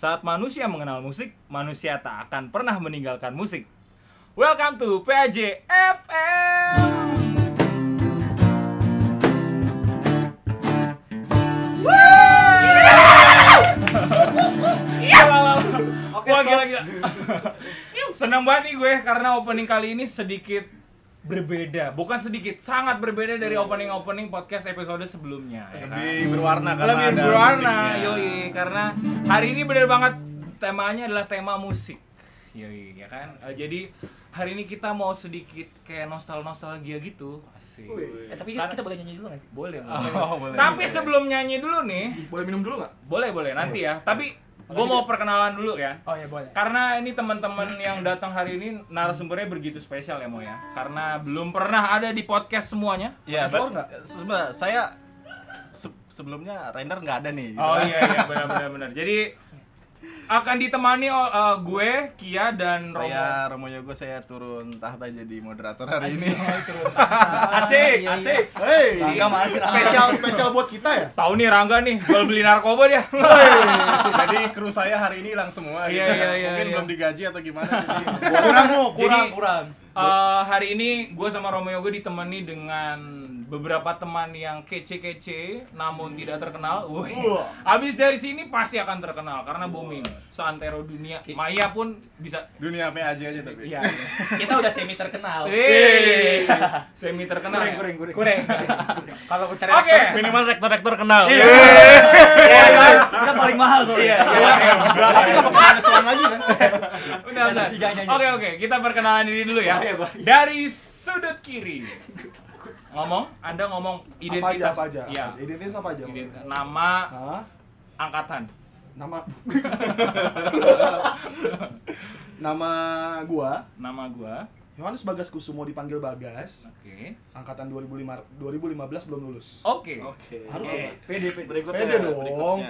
Saat manusia mengenal musik, manusia tak akan pernah meninggalkan musik. Welcome to PAJ FM. Wah gila gila. Senang banget nih gue karena opening kali ini sedikit berbeda. Bukan sedikit, sangat berbeda dari opening-opening podcast episode sebelumnya. ya kan? lebih berwarna karena lebih ada berwarna musiknya. yoi karena hari ini bener banget temanya adalah tema musik yoi ya kan Eh, jadi hari ini kita mau sedikit kayak nostal nostalgia gitu asik. Eh, tapi Karena- kita boleh nyanyi dulu gak sih? boleh Oh, boleh. tapi sebelum nyanyi dulu nih Boleh minum dulu nggak? boleh boleh nanti ya tapi gue mau perkenalan dulu ya Oh ya boleh. karena ini teman-teman yang datang hari ini narasumbernya begitu spesial ya Mo ya karena belum pernah ada di podcast semuanya Iya, sebenarnya saya se- sebelumnya Rainer nggak ada nih. gitu Oh kan. iya iya benar benar benar. Jadi akan ditemani uh, gue, Kia dan Romo. Saya Romo Yogo saya turun tahta jadi moderator hari ini. Asik, Iya, iya. asik. Masih spesial spesial buat kita ya. Tahu nih Rangga nih, jual beli narkoba dia. jadi kru saya hari ini hilang semua. Iya, gitu. iya, iya, Mungkin iya. belum digaji atau gimana. Jadi Kurang kurang, Jadi- kurang. Uh, hari ini gue sama Romo Yogo ditemani dengan beberapa teman yang kece-kece namun tidak terkenal. Wih. Wah. Abis dari sini pasti akan terkenal karena booming. Seantero dunia. Maya pun bisa dunia PAJ aja tapi. Iya. Kita udah semi terkenal. Semi terkenal. ya? kurang. Kalau aku cari Oke. Minimal rektor-rektor kenal. Iya. Iya, iya. Kita paling mahal soalnya. Iya, iya. Tapi nggak pakai restoran lagi kan? Oke oke, kita perkenalan diri dulu ya. Dari sudut kiri. Ngomong, Anda ngomong Apa aja identitas. apa aja? Iya. Identitas apa aja? Ident- maksudnya? Nama, Hah? angkatan. Nama Nama gua Nama gua. Yohanes Bagas Kusumo dipanggil Bagas. Oke. Angkatan 2005 2015 belum lulus. Oke. Harus Eh, ya? pede, pede. Pede dong.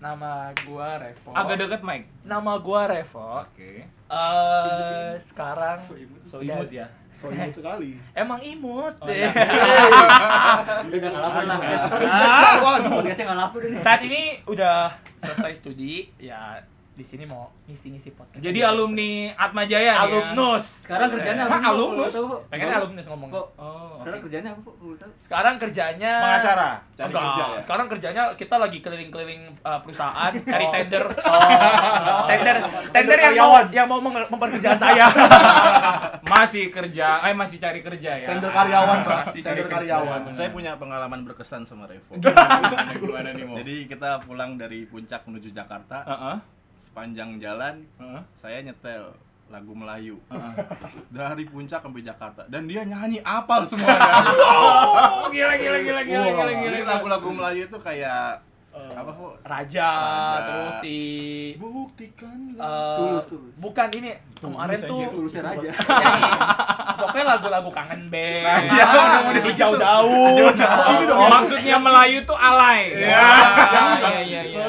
Nama gua Revo. Agak deket mic. Nama gua Revo. Oke. Eh sekarang So imut ya. So imut sekali. Emang imut Oh, deh. iya. Udah lah. Podcastnya. Saat ini udah selesai studi, ya di sini mau ngisi-ngisi podcast. Jadi alumni Atma Jaya ya. alumnus. Sekarang kerjanya apa? alumnus? Pengen alumnus ngomong. Kok Oh, sekarang kerjanya apa? Sekarang kerjanya Pengacara. Cari Enggak, kerja ya? sekarang kerjanya kita lagi keliling-keliling uh, perusahaan cari Oh. tender. tender tender yang mau karyawan. yang mau mem- memperkerjaan saya. Masih kerja, eh masih cari kerja ya. Tender karyawan, Pak. Masih cari Tender kerja. karyawan. Saya punya pengalaman berkesan sama Revo. Gimana, gimana nih mau? Jadi kita pulang dari puncak menuju Jakarta, Heeh. Sepanjang jalan Heeh. saya nyetel lagu Melayu Heeh. dari puncak sampai Jakarta dan dia nyanyi apal semuanya. Oh, gila gila gila gila Wah. gila gila. Lagu-lagu Melayu itu kayak apa bu? Raja, Raja. terus si Buktikanlah. uh, Tulus, tulus. bukan ini kemarin Tulus tuh aja, Tulusnya aja. nyanyi, pokoknya lagu-lagu kangen band, Iya, mau hijau daun, maksudnya Melayu tuh alay. Iya. Iya iya iya.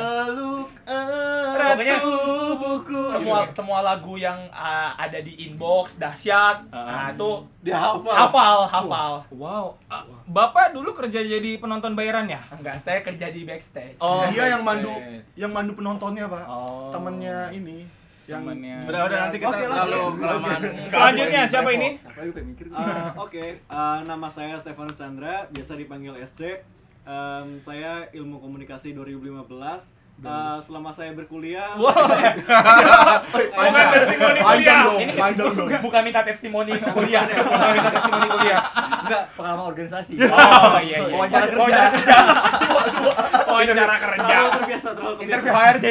Pokoknya tubuhku. semua semua lagu yang uh, ada di inbox dahsyat, Uh-uh. nah itu Dia hafal. hafal hafal. Wow. Ah, Bapak dulu kerja jadi penonton bayaran ya? Enggak, saya kerja di backstage. Oh. Dia yang mandu backstage. yang mandu penontonnya, Pak. Oh. Temennya ini yang Temennya. Udah udah nanti kita Oke, terlalu kelamaan. Selanjutnya siapa ini? Eh, Oke, eh, nama saya Stefanus Chandra, biasa dipanggil SC. Em, saya ilmu komunikasi 2015. Eh, selama saya berkuliah, Wow. Bukan testimoni kuliah. dong, Ini panjang dong. bukan, bukan minta testimoni kuliah, bukan minta testimoni kuliah. enggak pengalaman organisasi. Oh iya iya. Wawancara kerja. Wawancara kerja. Wawancara kerja. terlalu terbiasa, terlalu terbiasa. Interview HRD.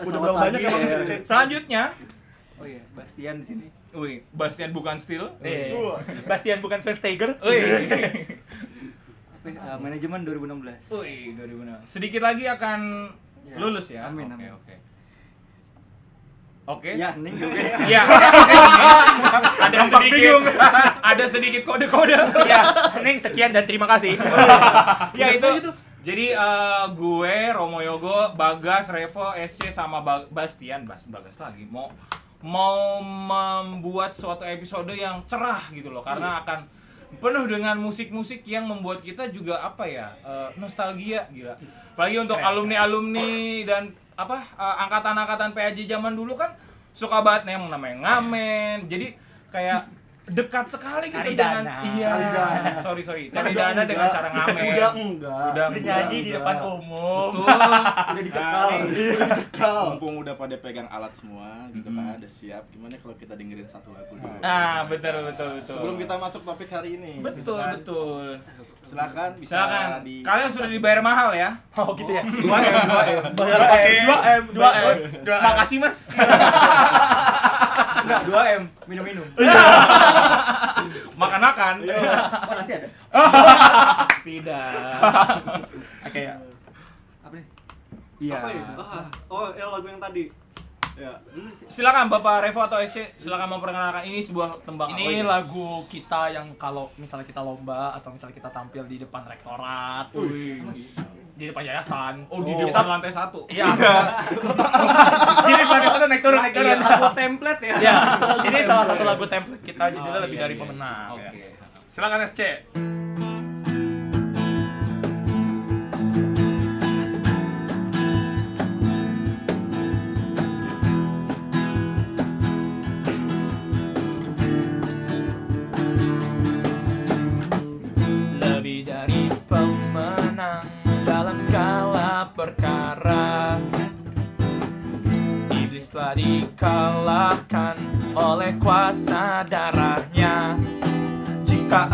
Udah berapa banyak ya. Selanjutnya, Oh iya, Bastian di sini. wih, Bastian bukan Steel. Eh, Wah. Bastian bukan Schweinsteiger. Wih. Ya? Eh, manajemen 2016. Wih, 2006. Sedikit lagi akan Ya. lulus ya. Amin, Oke, amin. oke. Oke. Ya, ning juga. Iya. ada sedikit ada sedikit kode-kode. Ya, Neng sekian dan terima kasih. ya Udah itu. Jadi eh, gue Romo Yogo, Bagas, Revo, SC sama Ba- Bastian, Bas Bagas lagi mau mau membuat suatu episode yang cerah gitu loh karena akan penuh dengan musik-musik yang membuat kita juga apa ya eh, nostalgia gila apalagi untuk alumni alumni dan apa eh, angkatan-angkatan PAJ zaman dulu kan suka banget nih yang namanya ngamen. Jadi kayak dekat sekali gitu Cari dengan dana. iya. Cari dana. Sorry sorry. Kan Cari udah dana dengan enggak. cara ngamen. Udah enggak. Udah Bernyanyi di depan umum. Betul. Udah dicekal. Cekal. Mumpung udah pada pegang alat semua gitu kan, udah siap. Gimana kalau kita dengerin satu lagu dulu? Nah, betul betul betul. Sebelum kita masuk topik hari ini. betul silakan- betul. Silakan bisa Silakan. di Kalian sudah dibayar mahal ya? Oh gitu ya. 2 M, 2 M. Bayar pakai 2 M, 2 M. 2 M. Makasih Mas. Enggak, 2 M, minum-minum. Makan-makan. Oh, nanti ada. Tidak. Oke ya. Apa nih? Iya. Apa ya? Ah, oh, ya lagu yang tadi. Ya. Silakan Bapak Revo atau SC, silakan memperkenalkan ini sebuah tembang Ini apa lagu kita yang kalau misalnya kita lomba atau misalnya kita tampil di depan rektorat, Wih. Di depan yayasan. Oh, di kita- depan lantai satu. Iya. di depan itu naik turun naik turun. Lagu template ya. Ya, ini salah satu lagu template kita judulnya Oh, lebih iya, dari iya. pemenang. Oke. ya. Silakan SC. Dikalahkan oleh kuasa darahnya. Jika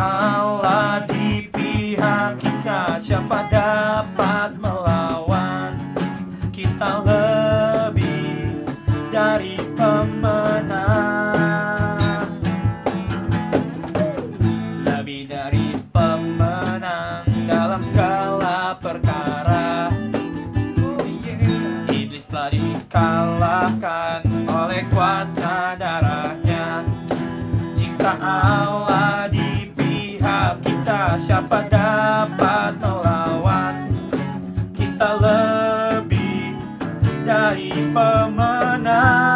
pemenang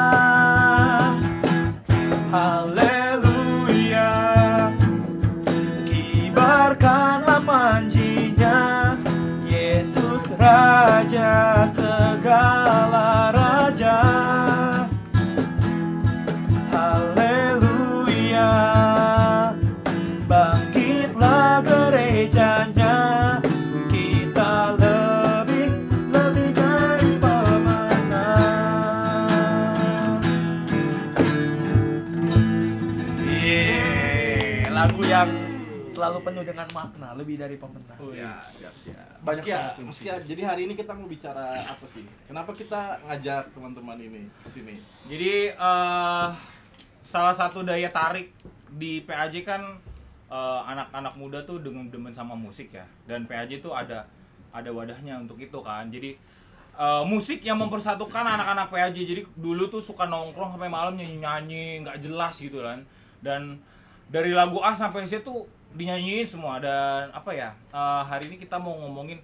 lebih dari pemenang. Ya, siap siap. Banyak ya, sangat meski ya, jadi hari ini kita mau bicara apa sih? Kenapa kita ngajak teman-teman ini ke sini? Jadi eh salah satu daya tarik di PAJ kan eh, anak-anak muda tuh dengan demen sama musik ya. Dan PAJ tuh ada ada wadahnya untuk itu kan. Jadi eh, musik yang mempersatukan anak-anak PAJ. Jadi dulu tuh suka nongkrong sampai malam nyanyi-nyanyi nggak jelas gitu kan. Dan dari lagu A sampai Z tuh dinyanyiin semua dan apa ya? eh, hari ini kita mau ngomongin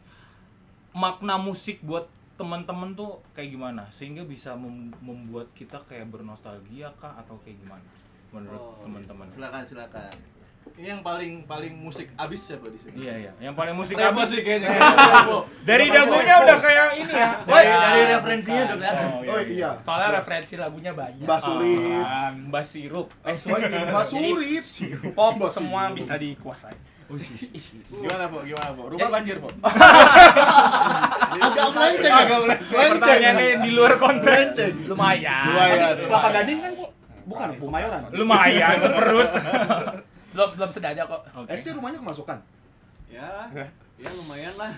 makna musik buat teman-teman tuh kayak gimana sehingga bisa mem- membuat kita kayak bernostalgia kah atau kayak gimana menurut Oh, teman-teman Silakan silakan. Ini yang paling paling musik abis siapa di sini? iya iya yang paling musik Revo abis sih kayaknya. dari dagunya udah kayak ini ya Dari, dari referensinya udah kelihatan. oh, iya, Oh iya. iya. Soalnya Jelas. referensi lagunya banyak. Mbak Surit. Ah, Mbak sirup eh sorry Mbak Surit. pop Mbak semua Surit. bisa dikuasai. Gimana, Po? Gimana, Po? Rumah banjir, Po? Agak melenceng. Agak melenceng. pertanyaannya di luar konteks. Lumayan. Lumayan. Kelapa Gading kan kok bukan ya? Kemayoran. lumayan seperut Belum belum sedada kok. SC rumahnya kemasukan. Ya. Ya lumayan lah.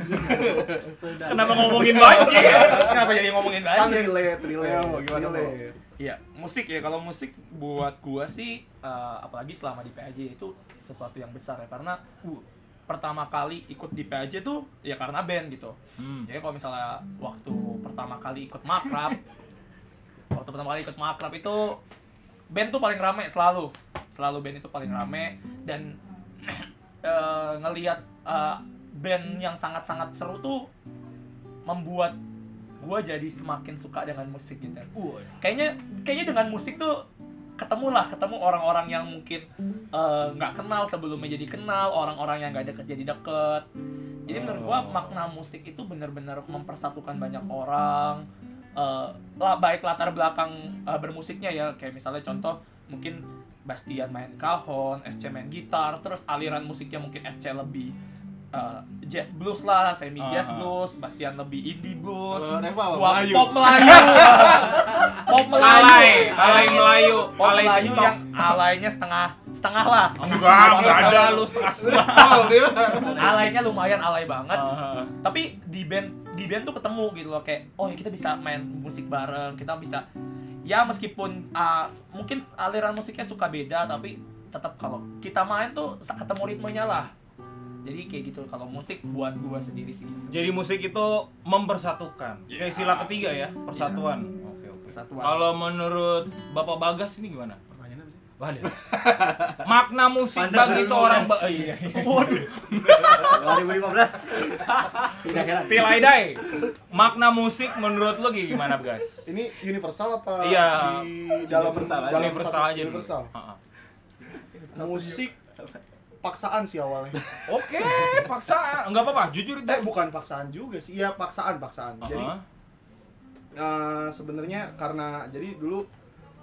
Kenapa ngomongin banjir Kenapa jadi ngomongin Kan banjir? relate, relate. Ayo, gimana, relate. Iya, musik ya. Kalau musik buat gua sih eh, apalagi selama di PAJ itu sesuatu yang besar ya karena uh, pertama kali ikut di PAJ tuh ya karena band gitu. Hmm. Jadi kalau misalnya waktu pertama kali ikut makrab, waktu pertama kali ikut makrab itu band tuh paling rame selalu, selalu band itu paling rame dan eh, ngelihat eh, band yang sangat-sangat seru tuh membuat gua jadi semakin suka dengan musik gitu. Kayaknya kayaknya dengan musik tuh ketemulah ketemu orang-orang yang mungkin eh, nggak kenal sebelumnya jadi kenal, orang-orang yang nggak deket jadi deket. Jadi menurut gua makna musik itu benar-benar mempersatukan banyak orang, lah baik latar belakang eh, bermusiknya ya kayak misalnya contoh mungkin Bastian main cajon, SC main gitar, terus aliran musiknya mungkin SC lebih eh, jazz blues lah, semi jazz Ah. blues, Bastian lebih indie blues, Reva apa? Gua Melayu. pop Melayu, pop Melayu, Alay, alay Melayu, pop alay Melayu TikTok. yang alaynya setengah setengah lah, setengah Enggak, setengah enggak ada lu setengah setengah. Alaynya lumayan alay banget Ah. tapi di band di band tuh ketemu gitu loh kayak oh ya kita bisa main musik bareng kita bisa ya meskipun uh, mungkin aliran musiknya suka beda tapi tetap kalau kita main tuh ketemu ritmenya lah jadi kayak gitu kalau musik buat gua sendiri sih gitu Jadi musik itu mempersatukan. Kayak sila ketiga ya, persatuan. Oke, oke. Persatuan. Kalau menurut Bapak Bagas ini gimana? Pertanyaan apa sih? Waduh. Makna musik Pandas bagi 2015. seorang ba- oh, iya. 2015 tidak heran Tilai dai. Makna musik menurut lo gimana, Bagas? Ini universal apa Iya. di dalam Universal aja. dalam Universal satu- aja dulu. Universal. Ha-ha. Musik paksaan sih awalnya. Oke, paksaan. Enggak apa-apa, jujur Eh bukan paksaan juga sih. Iya paksaan paksaan. Jadi Ha-ha. eh, sebenarnya karena jadi dulu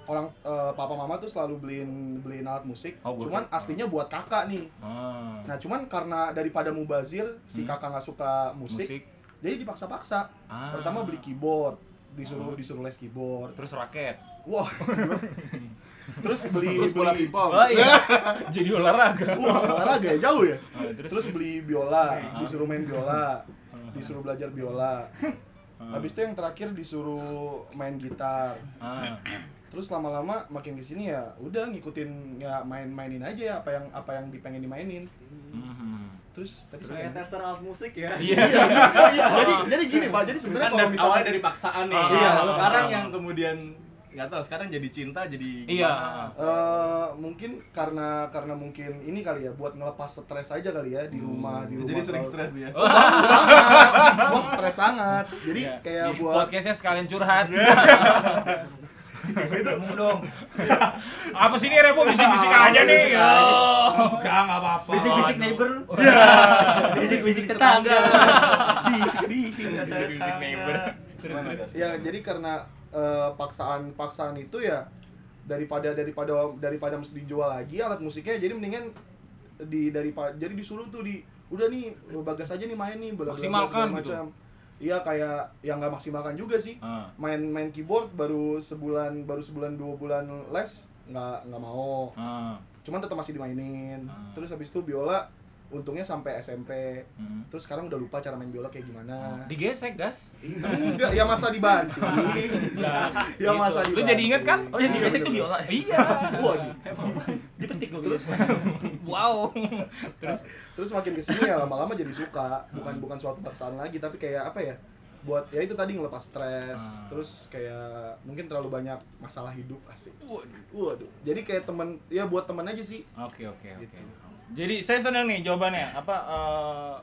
orang eh, papa mama tuh selalu beliin beliin alat musik. Oh, cuman kakak. aslinya buat kakak nih. Ah. Nah cuman karena daripada mubazir si Hmm. kakak nggak suka musik, musik. jadi dipaksa-paksa. Ah. Pertama beli keyboard, disuruh Oh. disuruh les keyboard. terus raket. Wah. terus beli Terus bola beli pingpong. Oh iya. Jadi olahraga. Wah, olahraga ya jauh ya. Ah, terus, Terus beli biola, disuruh main biola, disuruh belajar biola. Habis itu yang terakhir disuruh main gitar. Terus lama-lama makin ke sini ya udah ngikutin ya main-mainin aja ya apa yang apa yang dipengen dimainin. Mhm. Terus tadi Kayak saya tester alat musik ya. Iya. Oh iya, jadi jadi gini Pak, jadi sebenarnya Kan kalau dari- misalnya awalnya dari paksaan nih. Ah, Iya, sekarang yang kemudian nggak tahu sekarang jadi cinta jadi Iya. eh, mungkin karena karena mungkin ini kali ya buat ngelepas stres aja kali ya di rumah di rumah. Jadi sering stres dia. Sangat. Wah, stres sangat. Jadi Iya. kayak Di buat podcastnya sekalian curhat. Ngomong dong Apa sih ini Revo bisik-bisik aja nih? Oh, enggak enggak apa-apa. bisik-bisik neighbor lu bisik-bisik tetangga. tetangga bisik-bisik Bisik-bisik neighbor. Ya jadi karena eh, paksaan paksaan itu ya daripada daripada daripada mesti dijual lagi alat musiknya jadi mendingan di daripada jadi disuruh tuh di udah nih bagas aja nih main nih bla Maksimalkan gitu. macam. Iya kayak yang nggak maksimalkan juga sih. Ah. Main main keyboard baru sebulan baru sebulan dua bulan les nggak nggak mau. Ah. Cuman tetap masih dimainin. Ah. Terus habis itu biola untungnya sampai SMP. Hmm. Terus sekarang udah lupa cara main biola kayak gimana. Digesek, Gas. Enggak, ya masa dibanting. Nah, ya masa Lu dibanting. jadi inget kan? oh yang digesek tuh biola Iya. Waduh. dipetik gua Terus wow. Terus Terus makin ke sini ya lama-lama jadi suka. Bukan bukan suatu paksaan lagi, tapi kayak apa ya? Buat ya itu tadi ngelepas stres. Ah. Terus kayak mungkin terlalu banyak masalah hidup asik. Waduh. Waduh. Jadi kayak temen ya buat temen aja sih. Oke oke oke. Gitu. Jadi saya senang nih jawabannya. Apa eh,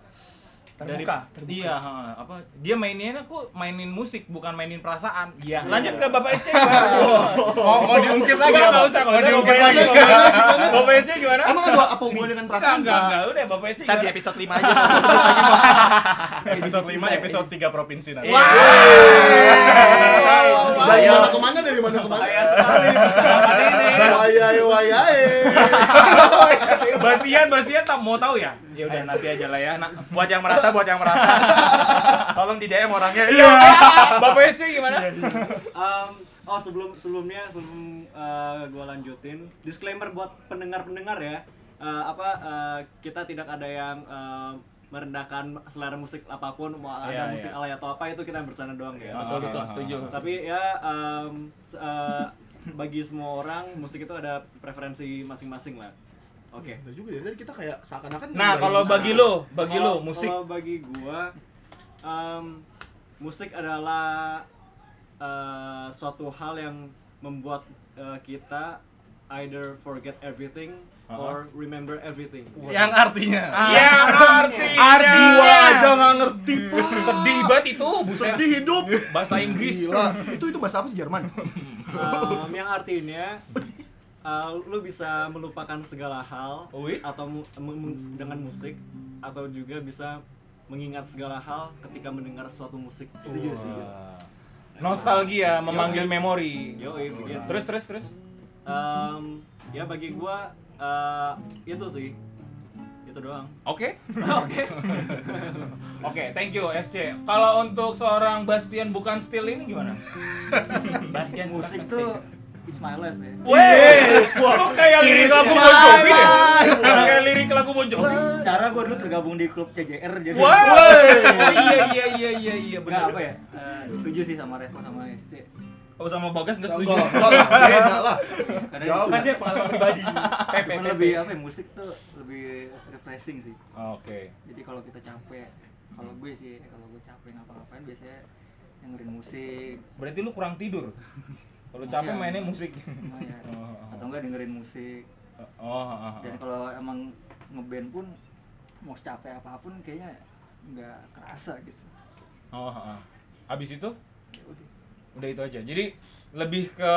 Terbuka, terbuka. Iya, ha, apa dia mainnya aku mainin musik bukan mainin perasaan. Iya. Lanjut ke Bapak SC gimana? mau mau diungkit lagi enggak usah, mau diungkit lagi. Bapak SC gimana? Emang ada apa hubungannya dengan perasaan? Enggak, enggak, udah Bapak SC. Ntar di gimana? episode 5 aja Episode 5, episode 3 provinsi nanti. Wah. Dari mana ke mana? Dari mana ke mana? Bahaya sekali. Wayai wayai. Bastian, Bastian tak mau tahu ya? Ya udah nanti aja lah ya. Nah, buat yang merasa buat yang merasa tolong di DM orangnya iya. Bapak SC gimana? Um, oh sebelum sebelumnya sebelum uh, gua lanjutin disclaimer buat pendengar-pendengar ya Uh, apa uh, kita tidak ada yang uh, merendahkan selera musik apa pun mau Iya, ada musik iya. alay atau apa itu kita bercanda doang ya betul betul setuju tapi ya um, uh, bagi semua orang musik itu ada preferensi masing-masing lah oke Bener juga ya. Tadi kita kayak seakan-akan Nah, kalau bagi lo, bagi lo musik Kalau bagi gua, um, musik adalah uh, suatu hal yang membuat uh, kita either forget everything or remember everything. Yang artinya yang artinya Gua aja nggak ngerti. Pak. sedih banget itu, buset. Sedih hidup. Bahasa Inggris. Gila. Itu itu bahasa apa sih Jerman? Um, yang artinya uh, lu bisa melupakan segala hal Wih. atau mu- mu- mu- dengan musik atau juga bisa mengingat segala hal ketika mendengar suatu musik. Wah. Nostalgia memanggil memori. Yoi, begitu. Terus terus terus. Em, ya bagi gua eh, itu sih itu doang Oke. oke Oke, thank you SC. Kalau untuk seorang Bastian bukan Steel ini gimana? Bastian musik tuh my life ya. Weh, lu kayak lirik lagu Bon Jovi deh. Kayak lirik lagu Bon Jovi. Cara gua dulu tergabung di klub CJR jadi Wah, iya iya iya iya iya benar. apa ya? eh, setuju sih sama Revo sama SC. Oh sama Bagas enggak setuju. Enggak, lah, beda lah. Karena Jauh. Kan dia pengalaman pribadi. Pepe, cuman Pepe. lebih apa ya, musik tuh lebih refreshing sih. Oke. Jadi kalau kita capek, kalau gue sih kalau gue capek ngapa-ngapain biasanya dengerin musik Berarti lu kurang tidur. Kalau capek Iya. mainnya musik. lumayan. Oh, atau enggak dengerin musik. Oh, oh, oh. Dan kalau emang ngeband pun mau capek apa pun kayaknya nggak kerasa gitu. Oh, oh, oh. Abis itu Ya udah. Udah itu aja. Jadi lebih ke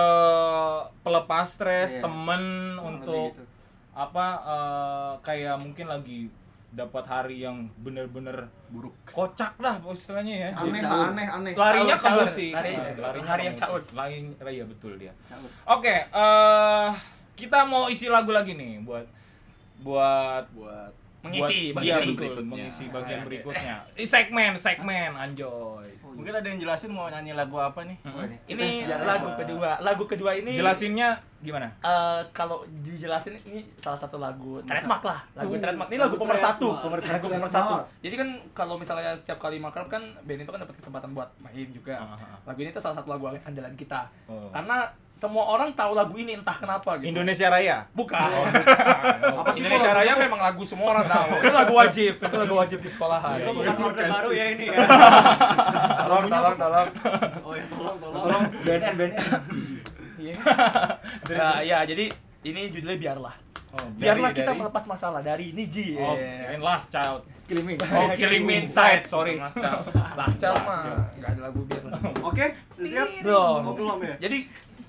pelepas stres, Iya. temen Kurang untuk gitu. apa eh, kayak mungkin lagi dapat hari yang bener-bener buruk kocak dah istilahnya ya Aneh Jadi, lah, aneh, aneh. larinya ke Caur, musik lari- Nah, larinya hari ke yang caur. lain iya betul dia oke eh kita mau isi lagu lagi nih buat buat buat Mengisi, buat, iya, betul, berikutnya. mengisi bagian berikutnya Di segmen segmen anjoy Oh, mungkin ada yang jelasin mau nyanyi lagu apa nih Boleh nih. Ini lagu kedua. Lagu kedua ini jelasinnya gimana? Eh, kalau dijelasin ini salah satu lagu. Trademark lah. Lagu trademark. Ini lagu lagu pemersatu. trademark. pemersatu jadi kan kalau misalnya setiap kali makrab kan band itu kan dapat kesempatan buat main juga. Ah, ah, ah. lagu ini tuh salah satu lagu andalan kita. Oh. karena semua orang tahu lagu ini entah kenapa gitu. Indonesia Raya? Bukan. Apa sih Indonesia Raya gitu? memang lagu semua orang tahu. Itu lagu wajib. Itu lagu wajib di sekolahan itu bukan orde baru ya ini ya. Tolong tolong tolong. Oh ya tolong tolong. Tolong BNN BNN. nah ya jadi ini judulnya biarlah Oh, biarlah dari- kita dari- melepas masalah dari Niji Oh, Yeah. kirain Last Child. Killing me. Oh, Killing Me Inside, sorry. Last Child. Last Child Last mah Child. nggak ada lagu biar. oke siap Belum. oh belum ya Jadi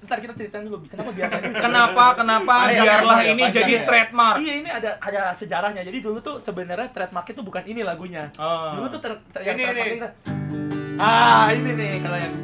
ntar kita ceritain dulu kenapa biarlah ini. Kenapa kenapa biarlah ini jadi ya. trademark? Iya ini ada ada sejarahnya. Jadi dulu tuh sebenarnya trademark itu bukan ini lagunya. Oh. Dulu tuh ter, ter- ini. ini- Ah ini nih kalau yang.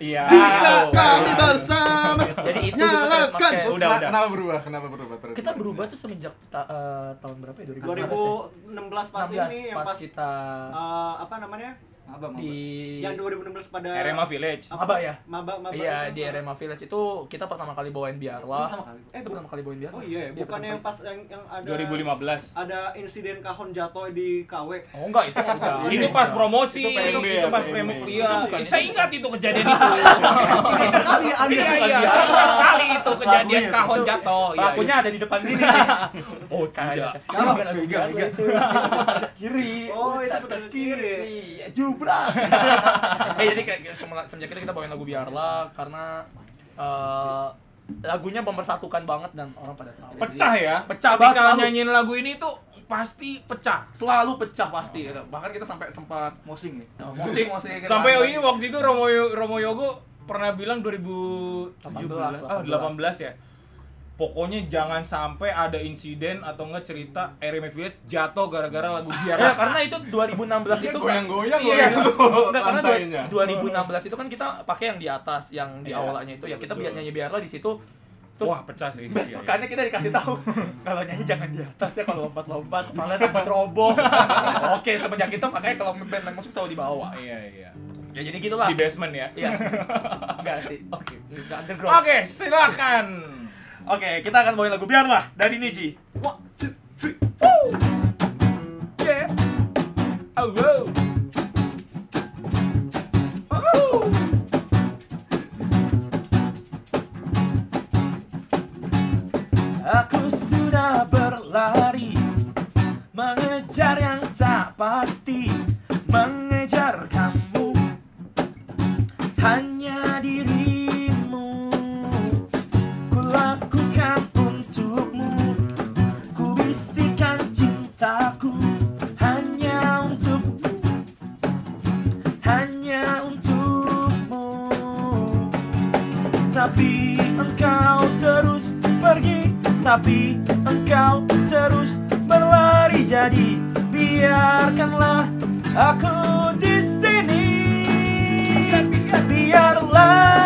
Iya. Jika Oh. kami bersama Jadi itu Nyalakan. trademarknya. Udah, udah. kenapa berubah kenapa berubah terus Kita berubah tuh semenjak ta- eh, tahun berapa ya? 2016 pas 16 ini yang pas pas kita eh, apa namanya Abang di yang 2016 pada RMA Village. apa Maba ya? maba maba Iya di? RMA Village itu kita pertama kali bawain biarlah. Pertama kali. Eh itu pertama kali bawain biarlah. oh iya ya, bukan yang pas yang, yang ada 2015. ada insiden kahon jatuh di KW Oh enggak itu udah. Itu pas promosi, Itu itu, PMB itu ya, pas PMB. Iya, saya ingat itu kejadian itu. sekali anda Iya, iya, saya ingat sekali itu kejadian Lagunya, kahon jatuh. Iya, iya. ada di depan sini. Oh, tidak. Kalau putar kiri. Oh, itu Putar putar kiri. Ya, Jubrak. eh jadi kayak semenjak itu kita bawain lagu Biarlah karena eh, lagunya mempersatukan banget dan orang pada tahu. Pecah ya. Pecah banget selalu. nyanyiin lagu ini tuh pasti pecah. Selalu pecah pasti. Bahkan kita sampai sempat Mosing ya. oh, musik musik kita Sampai angkat. ini waktu itu Romo Romo Yogo pernah bilang 2017 ah 18 ya. Pokoknya jangan sampai ada insiden atau enggak cerita RMF Village jatuh gara-gara lagu Ya, biar. karena itu 2016 Dia itu goyang-goyang Iya. Enggak, karena lantainya. dua- 2016 itu kan kita pakai yang di atas, yang di Iya, awalnya itu ya kita betul. biar nyanyi biarlah di situ. Terus Wah, pecah sih. Iya, besokannya kita dikasih tahu kalau nyanyi jangan di atas ya kalau lompat-lompat soalnya tempat roboh. Oke, semenjak itu makanya kalau band main musik selalu di bawah. Iya, iya. Ya jadi gitulah. Di basement ya. Iya. Enggak sih. Oke. Underground. Oke, silakan. Oke, kita akan bawain lagu biarlah dari Niji. Yeah. Oh, wow. Oh. Aku sudah berlari Mengejar yang tak pasti Mengejar kamu Hanya dirimu Tapi engkau terus berlari jadi biarkanlah aku di sini. Biarlah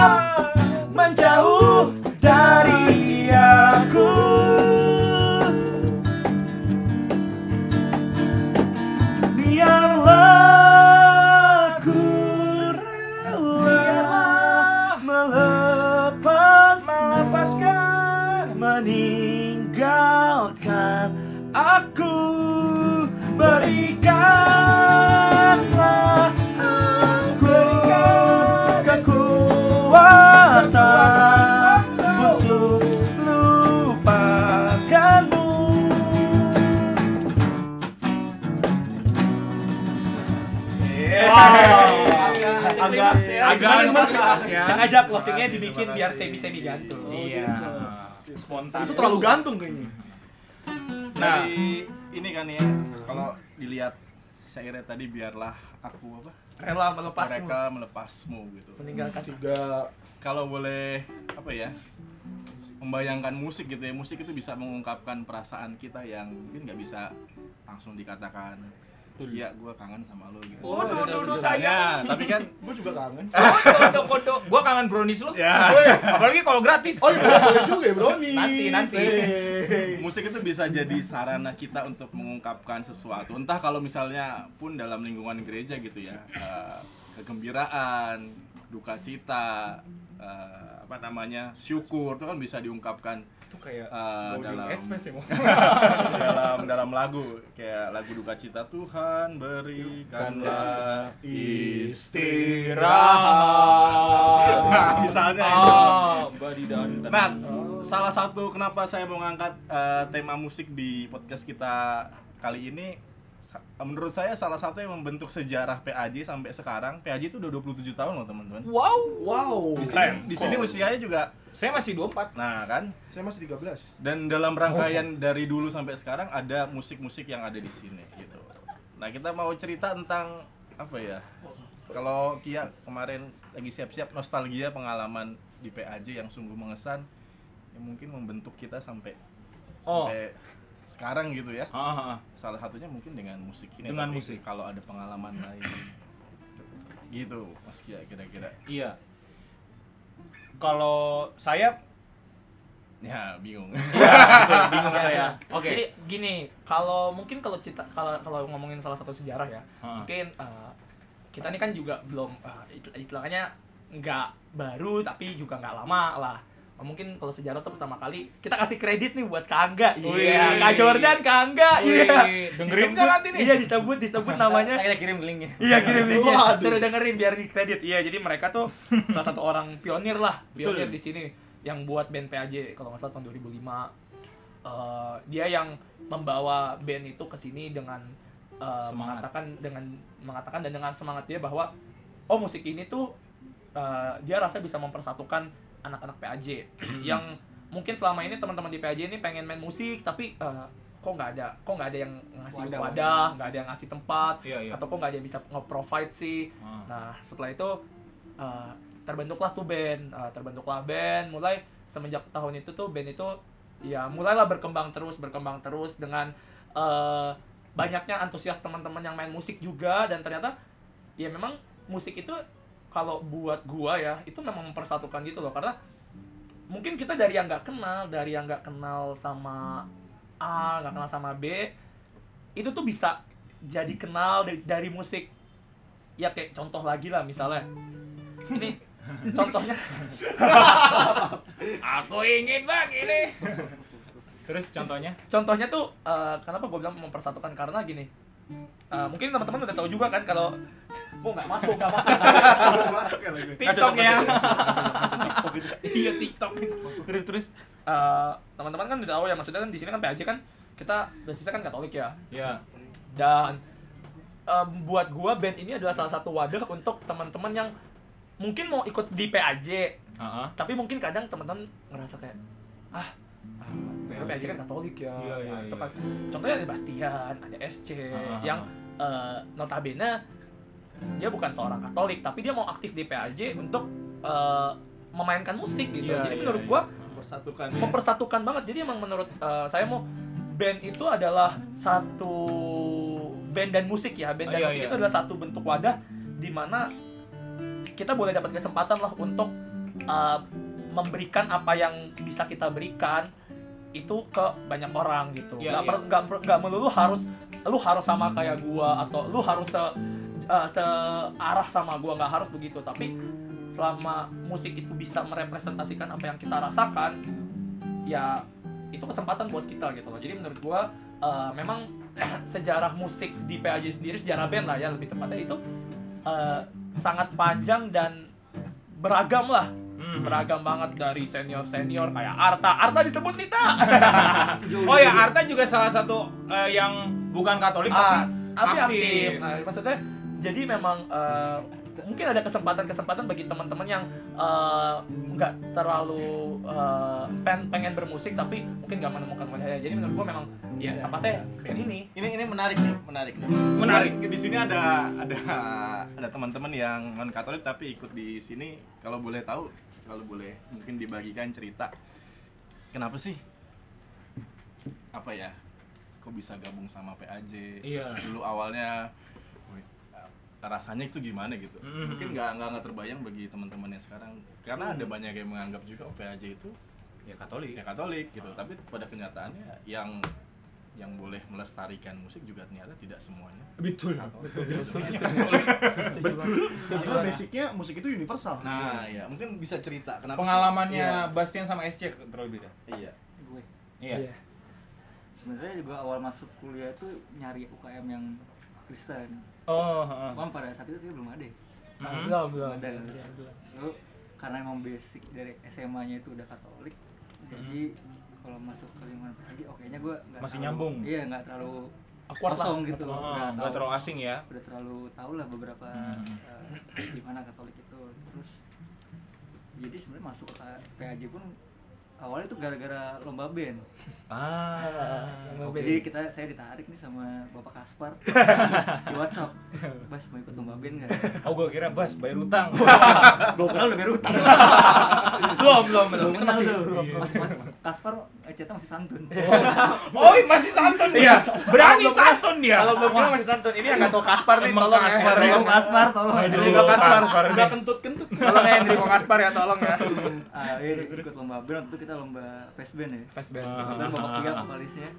tetap Itu terlalu gantung kayaknya. Nah, Dari ini kan ya kalau dilihat syairnya tadi biarlah aku apa? Rela melepasmu, mereka melepasmu gitu. Meninggalkan Juga kalau boleh apa ya membayangkan musik gitu ya musik itu bisa mengungkapkan perasaan kita yang mungkin nggak bisa langsung dikatakan iya gue kangen sama lo gitu Oh, duh, duh, duh, Misalnya, tapi kan gue juga kangen. Kodo, kodo. Gua kangen brownies lu. ya Apalagi kalau gratis. Oh iya boleh juga ya brownies. Nanti, nanti. Hey. musik itu bisa jadi sarana kita untuk mengungkapkan sesuatu entah kalau misalnya pun dalam lingkungan gereja gitu ya eh, kegembiraan duka cita eh, apa namanya syukur itu kan bisa diungkapkan Itu kayak Body dalam Express ya, dalam dalam lagu kayak lagu duka cita Tuhan berikanlah Istirahat. nah misalnya itu. Body dan Nah, salah satu kenapa saya mau ngangkat eh, tema musik di podcast kita kali ini menurut saya salah satu yang membentuk sejarah PAJ sampai sekarang. PAJ itu udah 27 tahun loh, teman-teman. Wow. Wow. Di sini, di sini usianya juga Saya masih 24. nah kan Saya masih 13. dan dalam rangkaian dari dulu sampai sekarang ada musik-musik yang ada di sini gitu. Nah, kita mau cerita tentang apa ya? Kalau Kia kemarin lagi siap-siap nostalgia pengalaman di PAJ yang sungguh mengesan yang mungkin membentuk kita sampai Oh. sampai sekarang gitu ya. Ah, ah. Salah satunya mungkin dengan musik ini. Dengan musik. Kalau ada pengalaman lain gitu, Mas Kia kira-kira. Iya. Kalau saya Ya, bingung. Iya, betul, bingung saya. Oke. Jadi gini, kalau mungkin kalau cerita kalau kalau ngomongin salah satu sejarah ya, Ha. mungkin eh, kita ini kan juga belum uh, istilahnya nggak baru tapi juga nggak lama lah. Mungkin kalau sejarah tuh pertama kali kita kasih kredit nih buat Kangga. Wih. Iya, Kak Jordan Kangga. Iya. dengerin Disebut- nggak nanti nih? Iya, disebut disebut namanya. kita kirim linknya Iya kirim linknya. Waduh. Suruh dengerin biar di kredit. Iya jadi mereka tuh salah satu orang pionir lah, pionir Betul. di sini yang buat band PAJ kalau nggak salah tahun 2005. Eh, dia yang membawa band itu ke sini dengan Semangat. mengatakan dengan mengatakan dan dengan semangat dia bahwa oh musik ini tuh eh, dia rasa bisa mempersatukan anak-anak PAJ yang mungkin selama ini teman-teman di PAJ ini pengen main musik tapi eh, kok nggak ada kok nggak ada yang ngasih Wadah, wadah nggak ada yang ngasih tempat Iya, iya. atau kok nggak ada yang bisa nge-provide sih. Ah. nah setelah itu uh, terbentuklah tuh band. Uh, terbentuklah band. Mulai semenjak tahun itu tuh band itu ya mulailah berkembang terus berkembang terus dengan uh, banyaknya antusias teman-teman yang main musik juga. Dan ternyata ya memang musik itu kalau buat gua ya itu memang mempersatukan gitu loh. Karena mungkin kita dari yang nggak kenal dari yang nggak kenal sama A nggak kenal sama B itu tuh bisa jadi kenal dari, dari musik. Ya kayak contoh lagi lah misalnya. Ini contohnya. Aku ingin bang ini. Terus contohnya? contohnya tuh eh, kenapa gue bilang mempersatukan? Karena gini eh, mungkin teman-teman udah tahu juga kan kalau gue nggak masuk nggak masuk TikTok ya. Iya TikTok. Terus terus. Eh, teman-teman kan udah tahu ya maksudnya kan di sini kan PAJ kan kita basisnya kan Katolik ya Ya. dan em, buat gua band ini adalah salah satu wadah untuk teman-teman yang mungkin mau ikut di PAJ Heeh. tapi mungkin kadang teman-teman ngerasa kayak ah ah, PAJ kan Katolik ya, Iya, iya, Nah, itu iya. kan contohnya ada Bastian ada SC ah, yang eh, notabene dia bukan seorang Katolik tapi dia mau aktif di PAJ untuk eh, memainkan musik gitu Iya, jadi iya, menurut iya. gua Mempersatukan ya. mempersatukan banget jadi emang menurut eh, saya mau band itu adalah satu band dan musik ya band Oh, dan iya, musik iya. itu adalah satu bentuk wadah di mana kita boleh dapat kesempatan lah untuk eh, memberikan apa yang bisa kita berikan itu ke banyak orang gitu Iya, nggak iya. per- nggak per- nggak melulu harus lu harus sama kayak gua atau lu harus se eh, searah sama gua nggak harus begitu. Tapi selama musik itu bisa merepresentasikan apa yang kita rasakan ya itu kesempatan buat kita gitu loh. Jadi menurut gua eh, memang sejarah musik di PAJ sendiri sejarah band lah ya lebih tepatnya itu eh, sangat panjang dan beragam lah Hmm. beragam banget dari senior senior kayak Arta Arta disebut Nita Oh ya, Arta juga salah satu eh, yang bukan Katolik Ah, tapi aktif. aktif. Nah, maksudnya jadi memang eh, mungkin ada kesempatan-kesempatan bagi teman-teman yang eh, nggak terlalu eh, pen- pengen bermusik tapi mungkin nggak menemukan wadahnya. Jadi menurut gua memang ya tepatnya band ini. ini ini menarik nih menarik nih Menarik. di sini ada ada ada teman-teman yang non katolik tapi ikut di sini kalau boleh tahu kalau boleh mungkin dibagikan cerita. Kenapa sih? Apa ya? Kok bisa gabung sama PAJ Iya. dulu awalnya rasanya itu gimana gitu? Mhm. mungkin nggak nggak nggak terbayang bagi teman-teman yang sekarang. Karena ada banyak yang menganggap juga oh, PAJ itu Ya Katolik. ya Katolik gitu. Tapi pada kenyataannya yang yang boleh melestarikan musik juga ternyata tidak semuanya Betul. Karena basicnya musik itu universal. nah ya mungkin bisa cerita kenapa? Pengalamannya Iya. Bastian sama SC terlebih dah. iya gue Iya. sebenarnya juga awal masuk kuliah tuh nyari UKM yang Kristen Oh, heeh. Pada saat itu belum ada ya. Mhm. Belum, belum. Ada kan? Lalu karena emang basic dari SMA-nya itu udah Katolik, jadi kalau masuk ke lingkungan PAJ, oh kayaknya gue Masih terlalu- nyambung. Iya nggak terlalu Awkward lah. kosong gitu. Oh, udah nggak tahu- terlalu asing ya. udah terlalu tahu lah beberapa Hmm. eh, gimana Katolik itu. Terus jadi sebenarnya masuk ke PAJ pun awalnya tuh gara-gara lomba band. Ah. Oke. Jadi kita saya ditarik nih sama Bapak Kaspar di WhatsApp. Bas mau ikut lomba band nggak? Oh, gua kira Bas bayar utang. Gue kira udah bayar utang. belum, belum, belum. Belum Itu kenal tuh. Kaspar eh, chatnya masih santun. Oh, masih santun dia. Berani santun dia. Kalau belum bilang masih santun. Ini yang tahu Kaspar nih, tolong Kaspar ya. ya. Tolong Kaspar, tolong. Aduh, Enrico Kaspar. Kaspar Udah kentut-kentut. Tolong ya Enrico Kaspar ya, tolong ya. Ah, ini ikut lomba band waktu itu kita lomba fest band ya. Fast band. Kebetulan Bapak Kia vokalisnya.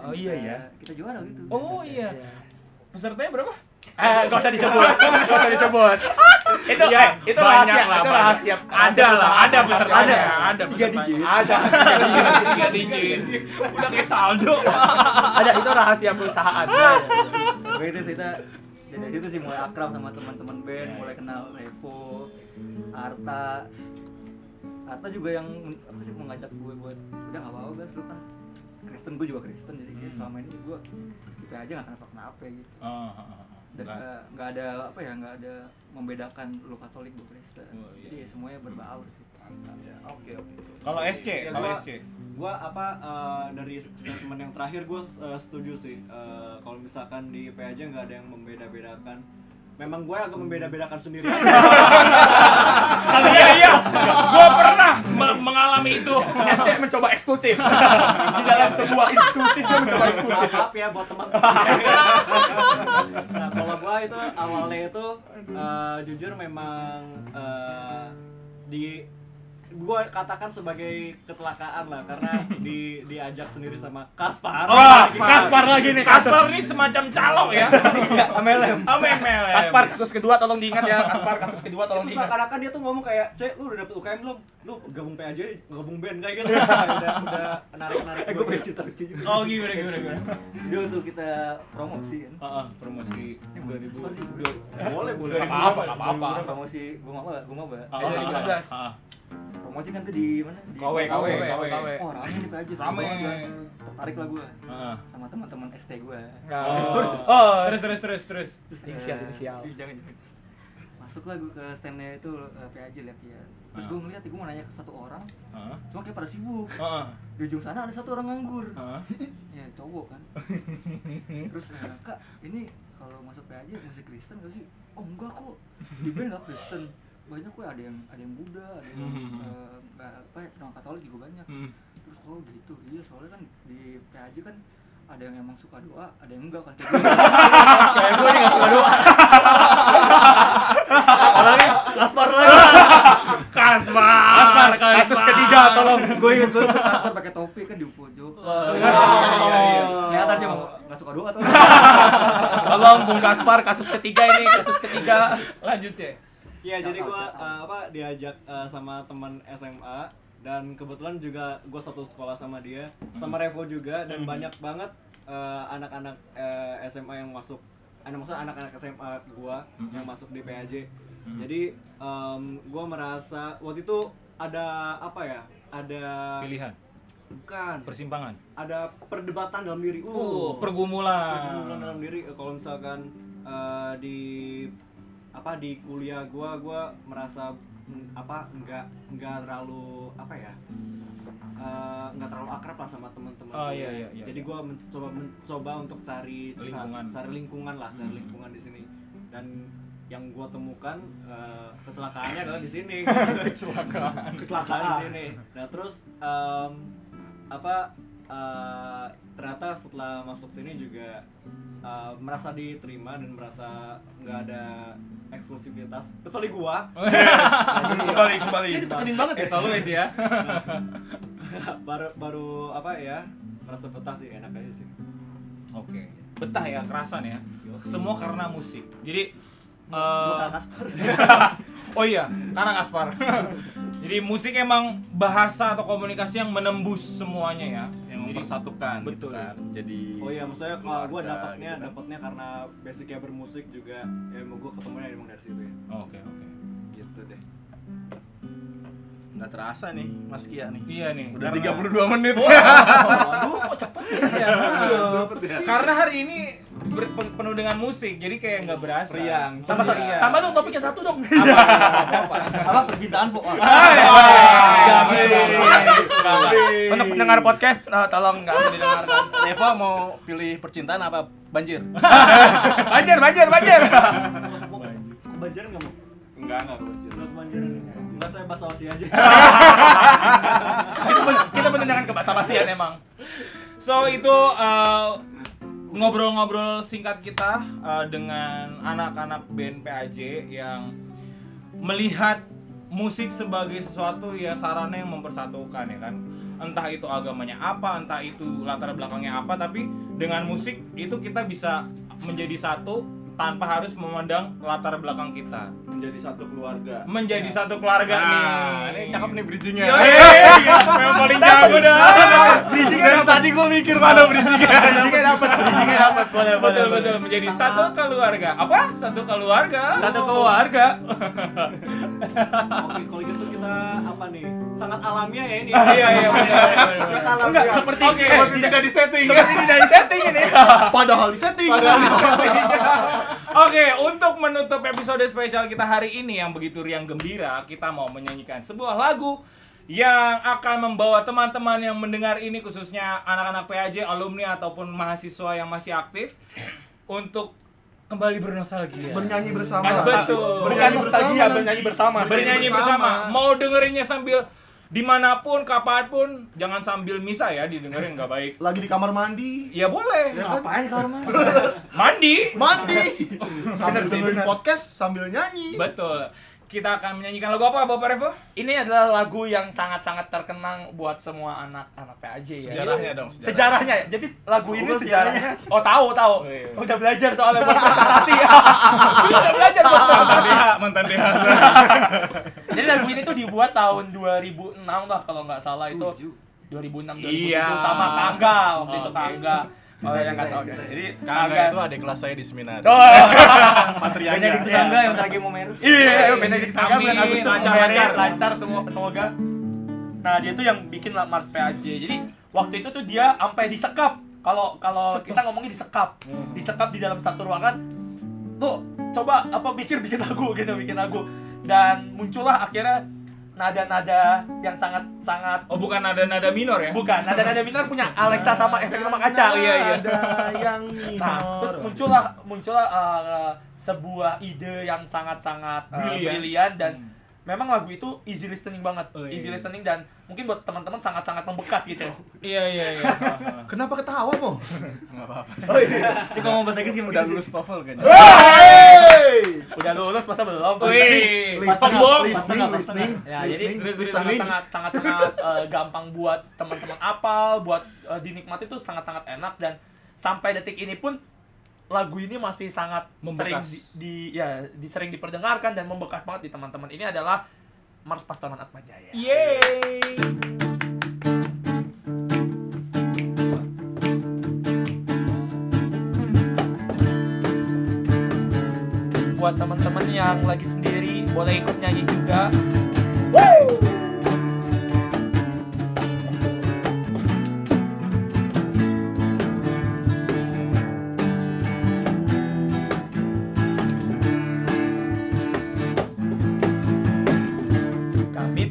Oh iya ya. Kita juara gitu. Oh iya. Pesertanya berapa? Eh, gak usah disebut. Gak usah disebut. Itu Ya, eh, itu banyak rahasia, lah, itu rahasia. Ada lah, ada pesertanya, Ada. ada Tiga digit. Ada. Tiga digit. Udah kayak saldo. Ada itu rahasia perusahaan. Gue itu sih, kita dari situ sih mulai akrab sama teman-teman band, mulai kenal Revo, Arta. Arta juga yang apa sih mengajak gue buat udah nggak apa-apa guys lu kan Kristen gue juga Kristen jadi kayak Hmm. selama ini gue kita aja nggak kenapa kenapa gitu Oh, oh, oh. Dan Enggak. nggak nggak ada apa ya nggak ada membedakan lu Katolik gue Kristen Oh, iya. jadi ya semuanya berbaur sih Ya, oke oke Kalau SC, Ya, kalau SC. gua apa eh, dari statement yang terakhir gue setuju sih Eh, kalau misalkan di PAJ nggak ada yang membeda-bedakan memang gue agak membeda-bedakan sendiri aja. Iya iya. Gua pernah mengalami itu. SC mencoba eksklusif. Di dalam sebuah institusi dia mencoba eksklusif. maaf ya buat teman nah kalau gua itu awalnya itu eh, jujur memang eh, di gua katakan sebagai kecelakaan lah karena di diajak sendiri sama Kaspar Oh, Kaspar lagi nih. Kaspar ini semacam calo ya. MLM. MLM? Kaspar kasus kedua tolong diingat ya. Kaspar kasus kedua tolong itu diingat. seakan-akan dia tuh ngomong kayak cek lu udah dapet UKM belum lu gabung PAJ gabung band kayak gitu udah udah narik narik eh gue punya cerita lucu juga Oh gimana gimana gimana. dia waktu kita promosi kan Heeh, promosi Ini buat 2000. sponsor sih, bro. boleh boleh Apa apa apa. promosi gue maba gue maba Ah, Eh, 2015. Ah, ah. promosi kan tuh di mana di KW, KW, KW. oh rame nih aja Rame. tertarik lah gue Heeh. sama teman-teman ST gue Oh. Oh. Terus terus terus terus. terus Inisial, eh, inisial. ih, jangan jangan masuk lah gue ke standnya itu uh, PAJ lihat dia terus Ah. gue ngeliat gue mau nanya ke satu orang Heeh. cuma kayak pada sibuk Heeh. di ujung sana ada satu orang nganggur Heeh. ya cowok kan terus eh, kak ini kalau masuk PAJ musik Kristen gak sih oh enggak kok di band gak Kristen banyak kok ada yang ada yang Buddha ada yang Hmm. nggak apa ya non Katolik juga banyak. Hmm. terus oh gitu. Iya soalnya kan di PAJ kan ada yang emang suka doa ada yang enggak kan. Kayak gue nih gak suka doa. Apalagi Kaspar lagi Kasmar, kasus ketiga tolong. Gue inget tuh. Kaspar pakai topi kan di pojok Oh, kelihatan sih emang gak suka doa tuh. Tolong Bung Kaspar kasus ketiga ini kasus ketiga. Lanjut ya. Iya, jadi out. uh, apa diajak uh, sama teman SMA dan kebetulan juga gua satu sekolah sama dia, sama Revo juga dan banyak banget uh, anak-anak uh, SMA yang masuk anak maksudnya anak-anak SMA gua yang masuk di PAJ. Jadi um, gua merasa waktu itu ada apa ya? Ada Pilihan, bukan persimpangan. ada perdebatan dalam diri. Uh, pergumulan. pergumulan dalam diri eh, kalau misalkan eh, di apa di kuliah gua gua merasa apa enggak enggak terlalu apa ya eh, enggak terlalu akrab lah sama teman-teman Oh, iya, iya, iya, jadi iya. gua mencoba mencoba untuk cari Lingkungan. cari lingkungan lah cari Hmm. lingkungan di sini dan yang gua temukan eh, kecelakaannya adalah di sini Kecelakaan. kecelakaan di sini. Nah terus em, apa eh, ternyata setelah masuk sini juga eh, merasa diterima dan merasa nggak ada eksklusivitas kecuali gua kembali kembali ditekenin banget ya. Selalu ya sih ya. baru baru apa ya merasa betah sih enak aja sih Oke. Betah ya, kerasan ya. Semua karena musik. Jadi eh, Kaspar Oh iya, karena Kaspar. Jadi musik emang bahasa atau komunikasi yang menembus semuanya ya. Mempersatukan gitu Betul. kan jadi oh iya maksudnya kalau gua keluarga dapatnya gitu kan. dapatnya karena basicnya bermusik juga ya emang gua ketemunya emang dari situ ya Oke, oke. gitu deh nggak terasa nih Mas Kia nih Iya nih. udah karena- 32 menit waduh kok cepet ya Karena hari ini penuh dengan musik, jadi kayak nggak berasa. Riang. tambah satu Iya. tambah dong topiknya satu dong Apa? Apa? apa percintaan kok Nggak, nggak, nggak, nggak. Untuk pendengar podcast, eh, tolong nggak usah didengarkan. Reva mau pilih percintaan apa banjir Banjir, banjir, banjir. kebanjiran nggak mau enggak enggak banjir Nggak kebanjiran nggak saya bahasa basi aja kita, kita mendengarkan kebasa-basian emang. So itu eh, ngobrol-ngobrol singkat kita eh, dengan anak-anak band PAJ yang melihat musik sebagai sesuatu ya sarana yang mempersatukan ya kan entah itu agamanya apa entah itu latar belakangnya apa tapi dengan musik itu kita bisa menjadi satu tanpa harus memandang latar belakang kita. Menjadi satu keluarga. menjadi satu keluarga nah nih. ini cakep nih bridgingnya. Yang paling jago dah. Dari tadi gue mikir mana bridgingnya. Bridgingnya dapat, bridgingnya dapat. Boleh, boleh, betul betul. Menjadi satu keluarga. Apa? Satu keluarga. Satu keluarga. Oke, kalau gitu kita apa nih? Sangat alamiah ya ini. iya iya benar. Enggak, seperti Oke. seperti tidak di setting. Seperti ini dari setting ini. Padahal di setting. Oke, untuk menutup episode spesial kita hari ini yang begitu riang gembira, kita mau menyanyikan sebuah lagu yang akan membawa teman-teman yang mendengar ini khususnya anak-anak PAJ, alumni ataupun mahasiswa yang masih aktif untuk kembali bernostalgia. Bernyanyi bersama. Betul. Bukan Bernyanyi bersama. nostalgia, nanti. bernyanyi bersama. Bernyanyi bersama. Mau dengerinnya sambil di mana pun, kapan pun, jangan sambil misa ya didengerin nggak baik. Lagi di kamar mandi. Ya boleh. Ya kan? ngapain kalau mah Mandi. Mandi. sambil dengerin podcast sambil nyanyi. Betul. Kita akan menyanyikan lagu apa, Bapak Revo? Ini adalah lagu yang sangat-sangat terkenang buat semua anak-anak PAJ ya. Sejarahnya dong, sejarah. Sejarahnya ya. Jadi lagu ini sejarahnya. Oh, tahu, tahu. Oh, iya. Udah belajar soalnya buat presentasi. Udah belajar buat mantan. DH mantan DH Jadi lagu ini tuh dibuat tahun 2006 lah kalau nggak salah itu. Tujuh. 2006 2007 Iya. sama Kangga waktu itu Oke. Kangga. Oh, yang. Cinta, cinta. Jadi Kagak itu adik kelas saya di Seminari Oh. Patriaga banyak di tangga yang lagi mau meru Iya, Benedict Saga Amin. bulan Agustus Lancar, lancar, lancar. lancar semua semoga. Nah, dia tuh yang bikin lah Mars PAJ. Jadi waktu itu tuh dia sampai disekap. Kalau kalau kita ngomongin disekap. Disekap di dalam satu ruangan. Tuh, coba apa pikir bikin lagu gitu, bikin lagu. Dan muncullah akhirnya nada-nada yang sangat sangat Oh bukan nada-nada minor ya? bukan nada-nada minor punya Alexa sama efek rumah kaca. iya, iya. Ada yang Nah, minor. terus muncullah muncullah uh, sebuah ide yang sangat-sangat uh, Brilian. brilian dan memang lagu itu easy listening banget, Oh, iya, easy iya. listening dan mungkin buat teman-teman sangat-sangat membekas gitu. Iya iya iya. Kenapa ketawa mo? Nggak apa-apa. Oh iya. Dia ngomong bahasa Inggris Udah sih? lulus TOEFL kayaknya. Hey! Udah lulus masa belum? Wih, Listening, sombong. listening, listening, Ya, jadi listening, sangat sangat sangat sangat gampang buat teman-teman apal, buat eh, dinikmati itu sangat-sangat enak dan sampai detik ini pun lagu ini masih sangat sering Membekas. di, di- ya di sering diperdengarkan dan membekas banget di teman-teman. Ini adalah Mars Pastoran Atmajaya. Yeay. Buat teman-teman yang lagi sendiri boleh ikut nyanyi juga.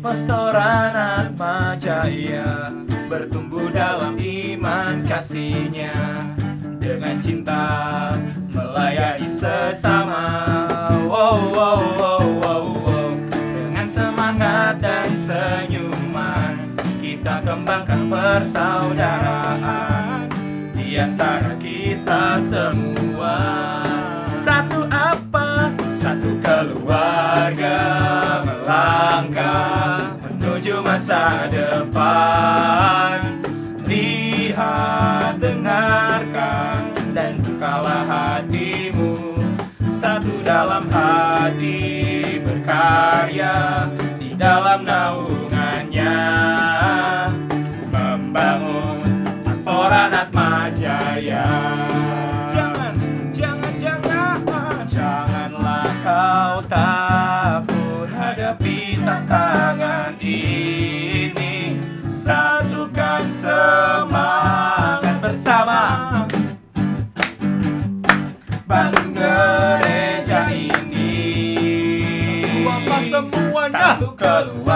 Kami pastoran Atmajaya Bertumbuh dalam iman kasihnya Dengan cinta melayani sesama wow, wow, wow, wow, wow. Dengan semangat dan senyuman Kita kembangkan persaudaraan Di antara kita semua Satu apa? Satu keluarga melangkah masa depan. Lihat, dengarkan, dan bukalah hatimu. Satu dalam hati berkarya Di dalam naungannya. Membangun pastoran Atmajaya Jangan, jangan, jangan. Janganlah kau takut Satukan semangat bersama. Bangun gereja ini Apa semuanya? Satu keluarga